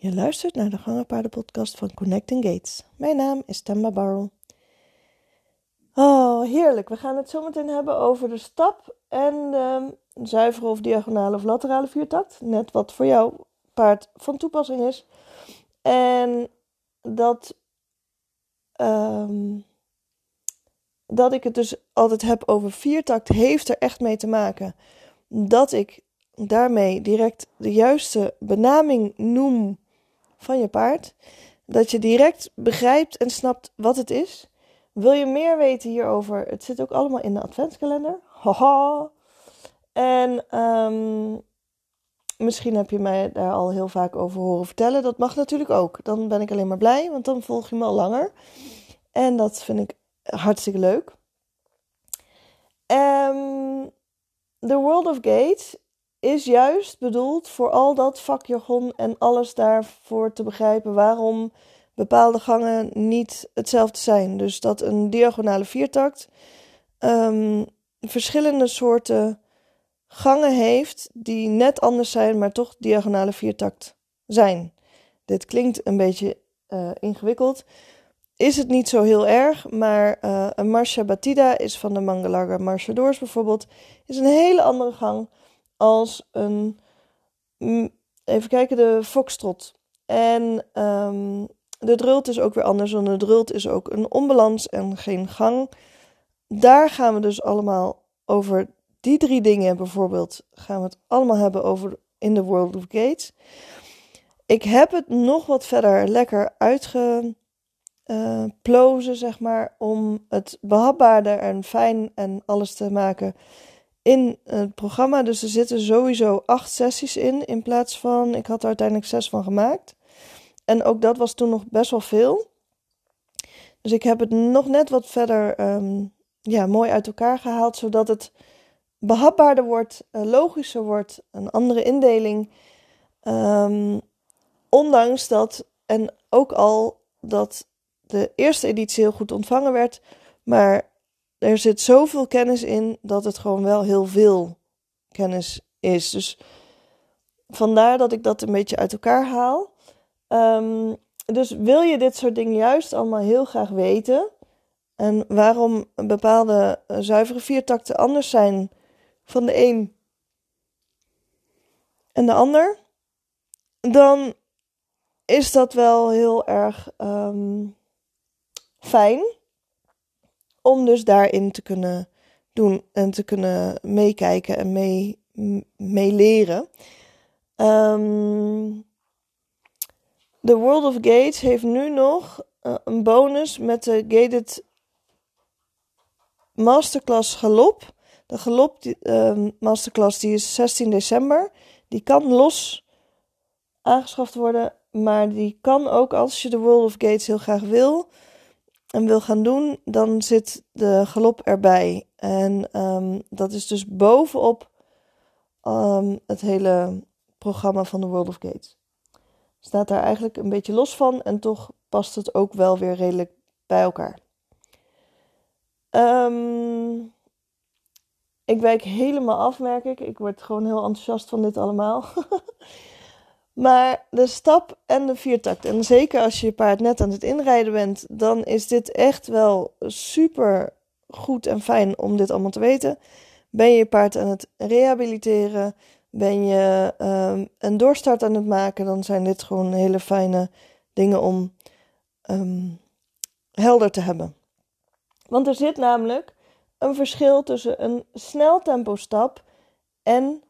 Je luistert naar de Gangenpaardenpodcast van Connecting Gates. Mijn naam is Temba Barrel. Oh, heerlijk. We gaan het zo meteen hebben over de stap en de zuivere of diagonale of laterale viertakt. Net wat voor jouw paard van toepassing is. En dat, um, dat ik het dus altijd heb over viertakt heeft er echt mee te maken dat ik daarmee direct de juiste benaming noem van je paard. Dat je direct begrijpt en snapt wat het is. Wil je meer weten hierover? Het zit ook allemaal in de adventskalender. Haha. En um, misschien heb je mij daar al heel vaak over horen vertellen. Dat mag natuurlijk ook. Dan ben ik alleen maar blij, want dan volg je me al langer. En dat vind ik hartstikke leuk. Um, The World of Gates is juist bedoeld voor al dat vakjargon en alles daarvoor te begrijpen waarom bepaalde gangen niet hetzelfde zijn. Dus dat een diagonale viertakt um, verschillende soorten gangen heeft die net anders zijn, maar toch diagonale viertakt zijn. Dit klinkt een beetje uh, ingewikkeld. Is het niet zo heel erg, maar uh, een Marcia Batida is van de Mangalaga Marchadors bijvoorbeeld, is een hele andere gang als een, mm, even kijken, de foxtrot. En um, de drult is ook weer anders, want de drult is ook een onbalans en geen gang. Daar gaan we dus allemaal over die drie dingen bijvoorbeeld, gaan we het allemaal hebben over in the World of Gates. Ik heb het nog wat verder lekker uitgeplozen, uh, zeg maar, om het behapbaarder en fijn en alles te maken in het programma. Dus er zitten sowieso acht sessies in, in plaats van, ik had er uiteindelijk zes van gemaakt. En ook dat was toen nog best wel veel. Dus ik heb het nog net wat verder um, ja, mooi uit elkaar gehaald, zodat het behapbaarder wordt, uh, logischer wordt, een andere indeling. Um, ondanks dat, en ook al dat de eerste editie heel goed ontvangen werd, maar er zit zoveel kennis in dat het gewoon wel heel veel kennis is. Dus vandaar dat ik dat een beetje uit elkaar haal. Um, dus wil je dit soort dingen juist allemaal heel graag weten? En waarom bepaalde zuivere viertakten anders zijn van de een en de ander? Dan is dat wel heel erg um, fijn om dus daarin te kunnen doen en te kunnen meekijken en mee, mee leren. Um, The World of Gates heeft nu nog uh, een bonus met de Gated Masterclass Galop. De Galop uh, Masterclass die is 16 december. Die kan los aangeschaft worden, maar die kan ook als je de World of Gates heel graag wil en wil gaan doen, dan zit de galop erbij. En um, dat is dus bovenop um, het hele programma van de World of Gates. Staat daar eigenlijk een beetje los van en toch past het ook wel weer redelijk bij elkaar. Um, ik wijk helemaal af, merk ik. Ik word gewoon heel enthousiast van dit allemaal. Maar de stap en de viertakt, en zeker als je je paard net aan het inrijden bent, dan is dit echt wel super goed en fijn om dit allemaal te weten. Ben je je paard aan het rehabiliteren, ben je um, een doorstart aan het maken, dan zijn dit gewoon hele fijne dingen om um, helder te hebben. Want er zit namelijk een verschil tussen een sneltempo stap en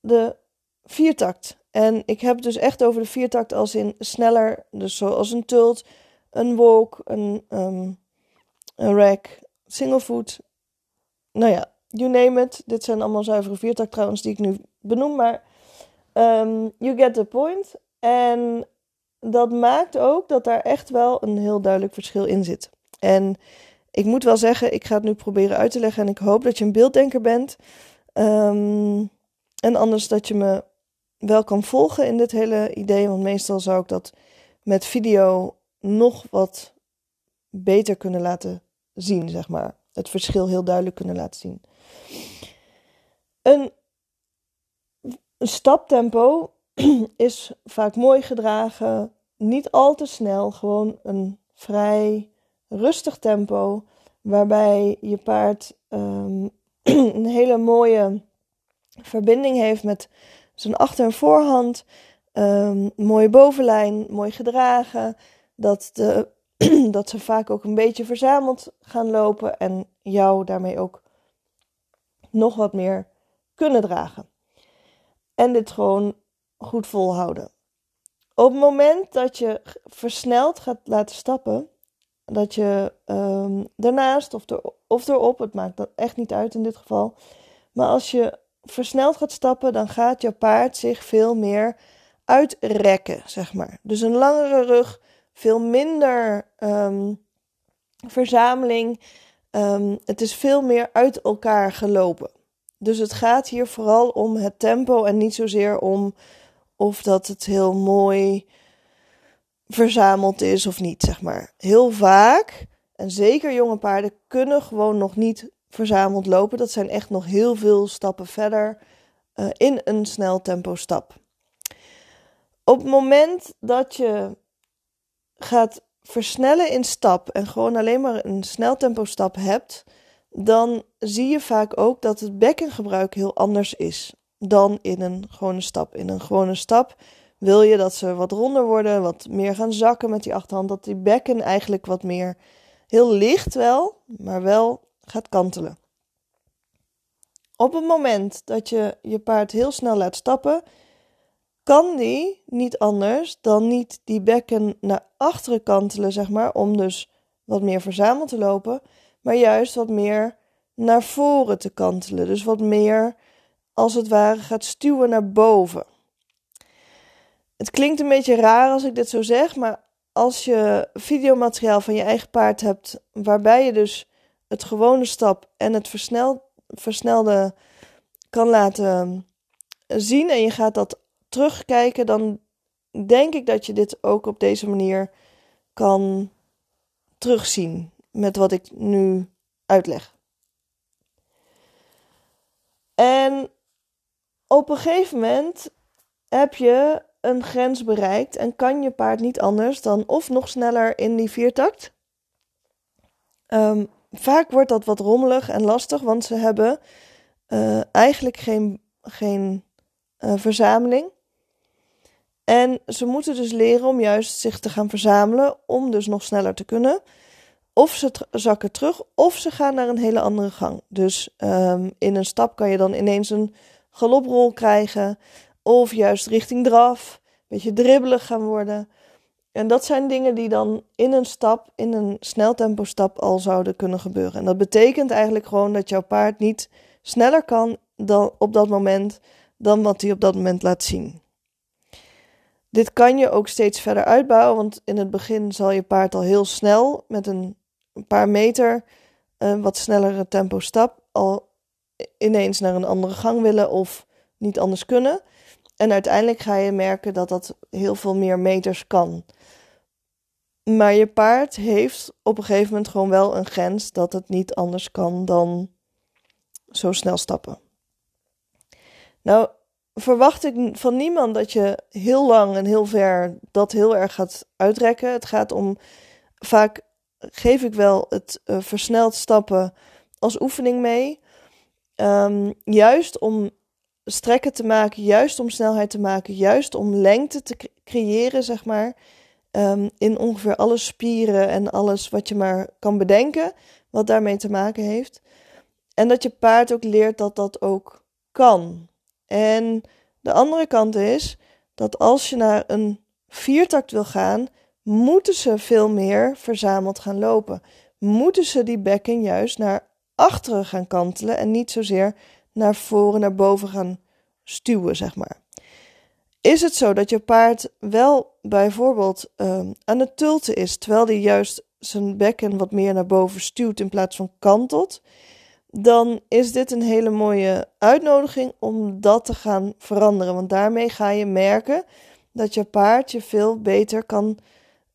de viertakt. En ik heb het dus echt over de viertakt als in sneller. Dus zoals een tult, een walk, een, um, een rack, single foot. Nou ja, you name it. Dit zijn allemaal zuivere viertakt trouwens die ik nu benoem. Maar um, you get the point. En dat maakt ook dat daar echt wel een heel duidelijk verschil in zit. En ik moet wel zeggen, ik ga het nu proberen uit te leggen. En ik hoop dat je een beelddenker bent. Um, en anders dat je me wel kan volgen in dit hele idee. Want meestal zou ik dat met video nog wat beter kunnen laten zien, zeg maar. Het verschil heel duidelijk kunnen laten zien. Een, staptempo is vaak mooi gedragen, niet al te snel, gewoon een vrij rustig tempo, waarbij je paard ehm, een hele mooie verbinding heeft met zijn achter- en voorhand. Um, mooie bovenlijn, mooi gedragen. Dat, de, dat ze vaak ook een beetje verzameld gaan lopen en jou daarmee ook nog wat meer kunnen dragen. En dit gewoon goed volhouden. Op het moment dat je versneld gaat laten stappen, dat je daarnaast of, er, of erop, het maakt dat echt niet uit in dit geval. Maar als je versneld gaat stappen, dan gaat je paard zich veel meer uitrekken, zeg maar. Dus een langere rug, veel minder um, verzameling. Um, het is veel meer uit elkaar gelopen. Dus het gaat hier vooral om het tempo en niet zozeer om of dat het heel mooi verzameld is of niet, zeg maar. Heel vaak, en zeker jonge paarden, kunnen gewoon nog niet verzameld lopen. Dat zijn echt nog heel veel stappen verder uh, in een snel tempo stap. Op het moment dat je gaat versnellen in stap en gewoon alleen maar een sneltempo stap hebt, dan zie je vaak ook dat het bekkengebruik heel anders is dan in een gewone stap. In een gewone stap wil je dat ze wat ronder worden, wat meer gaan zakken met die achterhand, dat die bekken eigenlijk wat meer heel licht wel, maar wel gaat kantelen. Op het moment dat je je paard heel snel laat stappen, kan die niet anders dan niet die bekken naar achteren kantelen, zeg maar, om dus wat meer verzameld te lopen, maar juist wat meer naar voren te kantelen. Dus wat meer als het ware gaat stuwen naar boven. Het klinkt een beetje raar als ik dit zo zeg, maar als je videomateriaal van je eigen paard hebt, waarbij je dus het gewone stap en het versneld, versnelde kan laten zien en je gaat dat terugkijken, dan denk ik dat je dit ook op deze manier kan terugzien met wat ik nu uitleg. En op een gegeven moment heb je een grens bereikt en kan je paard niet anders dan of nog sneller in die viertakt. Um, vaak wordt dat wat rommelig en lastig, want ze hebben uh, eigenlijk geen, geen uh, verzameling. En ze moeten dus leren om juist zich te gaan verzamelen, om dus nog sneller te kunnen. Of ze zakken terug, of ze gaan naar een hele andere gang. Dus um, in een stap kan je dan ineens een galoprol krijgen. Of juist richting draf, een beetje dribbelig gaan worden. En dat zijn dingen die dan in een stap, in een sneltempo stap al zouden kunnen gebeuren. En dat betekent eigenlijk gewoon dat jouw paard niet sneller kan dan op dat moment dan wat hij op dat moment laat zien. Dit kan je ook steeds verder uitbouwen, want in het begin zal je paard al heel snel met een paar meter een wat snellere tempo stap al ineens naar een andere gang willen of niet anders kunnen. En uiteindelijk ga je merken dat dat heel veel meer meters kan. Maar je paard heeft op een gegeven moment gewoon wel een grens dat het niet anders kan dan zo snel stappen. Nou, verwacht ik van niemand dat je heel lang en heel ver dat heel erg gaat uitrekken. Het gaat om vaak geef ik wel het uh, versneld stappen als oefening mee. Um, juist om strekken te maken, juist om snelheid te maken, juist om lengte te creëren, zeg maar. Um, in ongeveer alle spieren en alles wat je maar kan bedenken, wat daarmee te maken heeft. En dat je paard ook leert dat dat ook kan. En de andere kant is dat als je naar een viertakt wil gaan, moeten ze veel meer verzameld gaan lopen. Moeten ze die bekken juist naar achteren gaan kantelen en niet zozeer naar voren, naar boven gaan stuwen, zeg maar. Is het zo dat je paard wel bijvoorbeeld uh, aan het tulten is, terwijl hij juist zijn bekken wat meer naar boven stuwt in plaats van kantelt, dan is dit een hele mooie uitnodiging om dat te gaan veranderen. Want daarmee ga je merken dat je paard je veel beter kan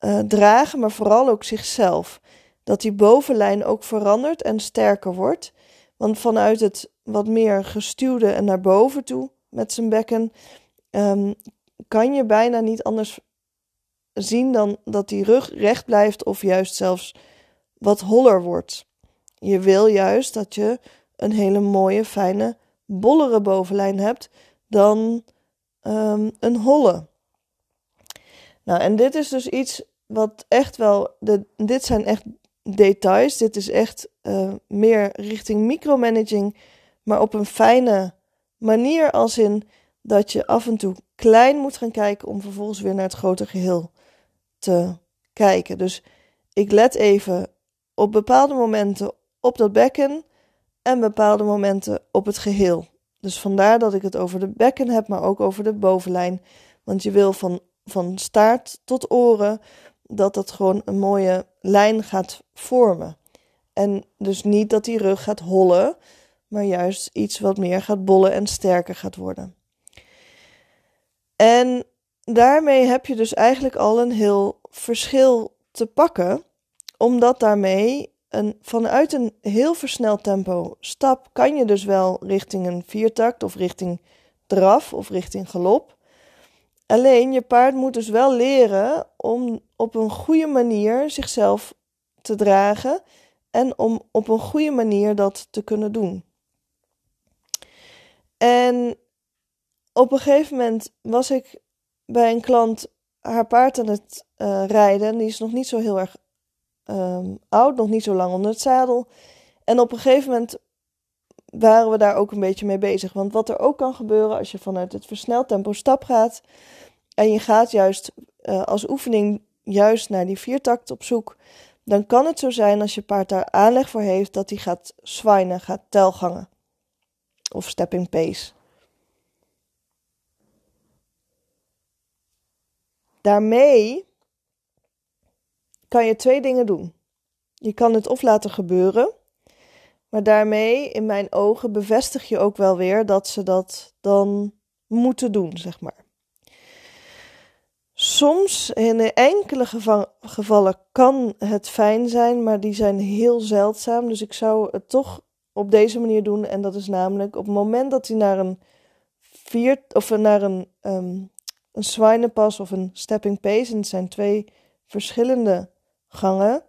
uh, dragen, maar vooral ook zichzelf. Dat die bovenlijn ook verandert en sterker wordt. Want vanuit het wat meer gestuwde en naar boven toe met zijn bekken, um, kan je bijna niet anders zien dan dat die rug recht blijft of juist zelfs wat holler wordt. Je wil juist dat je een hele mooie, fijne, bollere bovenlijn hebt dan um, een holle. Nou, en dit is dus iets wat echt wel. De, dit zijn echt details. Dit is echt uh, meer richting micromanaging, maar op een fijne manier. Als in dat je af en toe klein moet gaan kijken om vervolgens weer naar het grote geheel te kijken. Dus ik let even op bepaalde momenten op dat bekken en bepaalde momenten op het geheel. Dus vandaar dat ik het over de bekken heb, maar ook over de bovenlijn. Want je wil van, van staart tot oren dat dat gewoon een mooie lijn gaat vormen. En dus niet dat die rug gaat hollen, maar juist iets wat meer gaat bollen en sterker gaat worden. En daarmee heb je dus eigenlijk al een heel verschil te pakken, omdat daarmee een, vanuit een heel versneld tempo stap kan je dus wel richting een viertakt of richting draf of richting galop. Alleen je paard moet dus wel leren om op een goede manier zichzelf te dragen en om op een goede manier dat te kunnen doen. En op een gegeven moment was ik bij een klant haar paard aan het uh, rijden. Die is nog niet zo heel erg um, oud, nog niet zo lang onder het zadel. En op een gegeven moment waren we daar ook een beetje mee bezig. Want wat er ook kan gebeuren als je vanuit het versneld tempo stap gaat. En je gaat juist uh, als oefening juist naar die viertakt op zoek. Dan kan het zo zijn als je paard daar aanleg voor heeft dat hij gaat zwijnen, gaat telgangen. Of stepping pace. Daarmee kan je twee dingen doen. Je kan het of laten gebeuren, maar daarmee, in mijn ogen, bevestig je ook wel weer dat ze dat dan moeten doen, zeg maar. Soms, in enkele gevallen, kan het fijn zijn, maar die zijn heel zeldzaam. Dus ik zou het toch op deze manier doen. En dat is namelijk op het moment dat hij naar een vier of naar een um, een zwijnenpas of een stepping pace. En zijn twee verschillende gangen.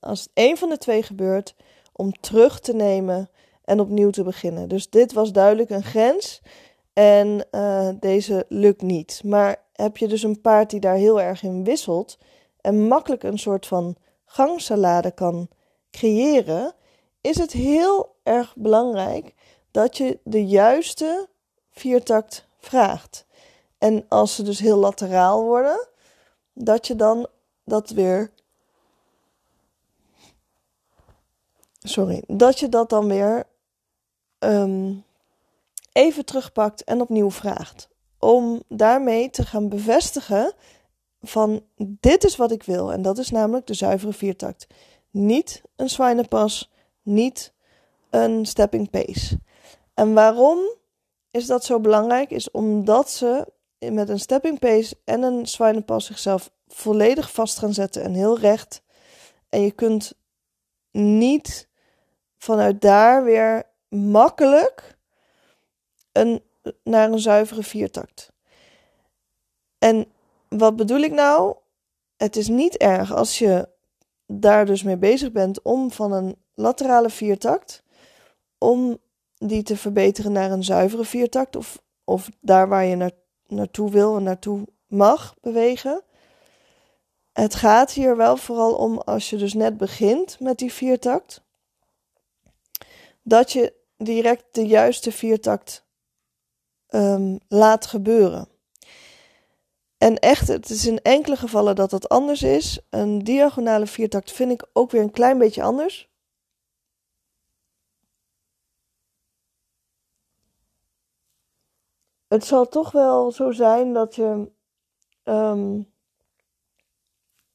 Als een van de twee gebeurt, om terug te nemen en opnieuw te beginnen. Dus dit was duidelijk een grens en uh, deze lukt niet. Maar heb je dus een paard die daar heel erg in wisselt en makkelijk een soort van gangsalade kan creëren, is het heel erg belangrijk dat je de juiste viertakt vraagt. En als ze dus heel lateraal worden, dat je dan dat weer. Sorry, dat je dat dan weer um, even terugpakt en opnieuw vraagt. Om daarmee te gaan bevestigen van dit is wat ik wil. En dat is namelijk de zuivere viertakt. Niet een zwijnenpas, niet een stepping pace. En waarom is dat zo belangrijk? Is omdat ze met een stepping pace en een zwijnenpas zichzelf volledig vast gaan zetten en heel recht. En je kunt niet vanuit daar weer makkelijk een, naar een zuivere viertakt. En wat bedoel ik nou? Het is niet erg als je daar dus mee bezig bent om van een laterale viertakt, om die te verbeteren naar een zuivere viertakt of, of daar waar je naar, naartoe wil en naartoe mag bewegen. Het gaat hier wel vooral om als je dus net begint met die viertakt, dat je direct de juiste viertakt um, laat gebeuren. En echt, het is in enkele gevallen dat dat anders is. Een diagonale viertakt vind ik ook weer een klein beetje anders. Het zal toch wel zo zijn dat je um,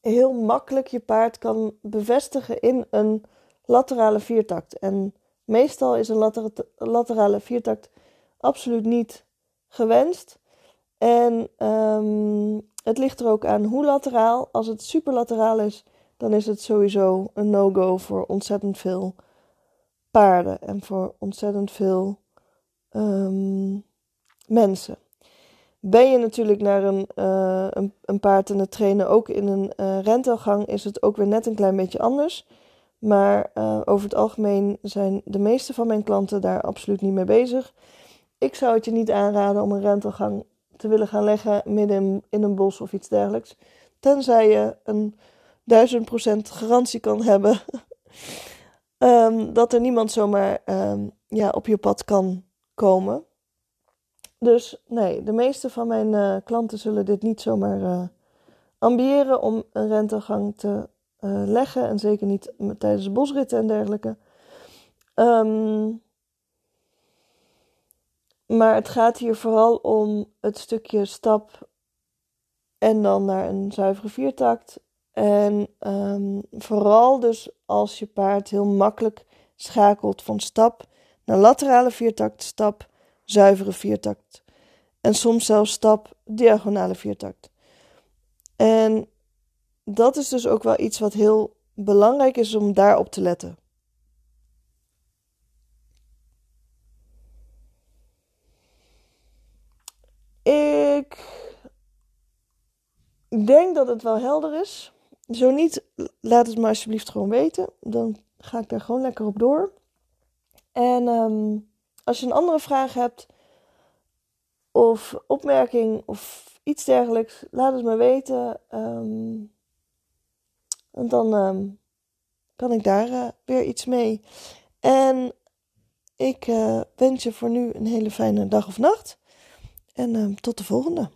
heel makkelijk je paard kan bevestigen in een laterale viertakt. En meestal is een laterale viertakt absoluut niet gewenst. En um, het ligt er ook aan hoe lateraal. Als het superlateraal is, dan is het sowieso een no-go voor ontzettend veel paarden en voor ontzettend veel um, mensen. Ben je natuurlijk naar een, uh, een, een, paard trainen, ook in een uh, rentelgang, is het ook weer net een klein beetje anders. Maar uh, over het algemeen zijn de meeste van mijn klanten daar absoluut niet mee bezig. Ik zou het je niet aanraden om een rentelgang te willen gaan leggen midden in, een bos of iets dergelijks. Tenzij je een 1000% garantie kan hebben um, dat er niemand zomaar um, ja, op je pad kan komen. Dus nee, de meeste van mijn uh, klanten zullen dit niet zomaar uh, ambiëren om een rentegang te uh, leggen. En zeker niet tijdens bosritten en dergelijke. Um, maar het gaat hier vooral om het stukje stap en dan naar een zuivere viertakt. En um, vooral dus als je paard heel makkelijk schakelt van stap naar laterale viertakt, stap, zuivere viertakt. En soms zelfs stap, diagonale viertakt. En dat is dus ook wel iets wat heel belangrijk is om daarop te letten. Ik denk dat het wel helder is. Zo niet, laat het me alsjeblieft gewoon weten. Dan ga ik daar gewoon lekker op door. En um, als je een andere vraag hebt, of opmerking of iets dergelijks, laat het me weten. En dan um, kan ik daar uh, weer iets mee. En ik uh, wens je voor nu een hele fijne dag of nacht. En uh, tot de volgende.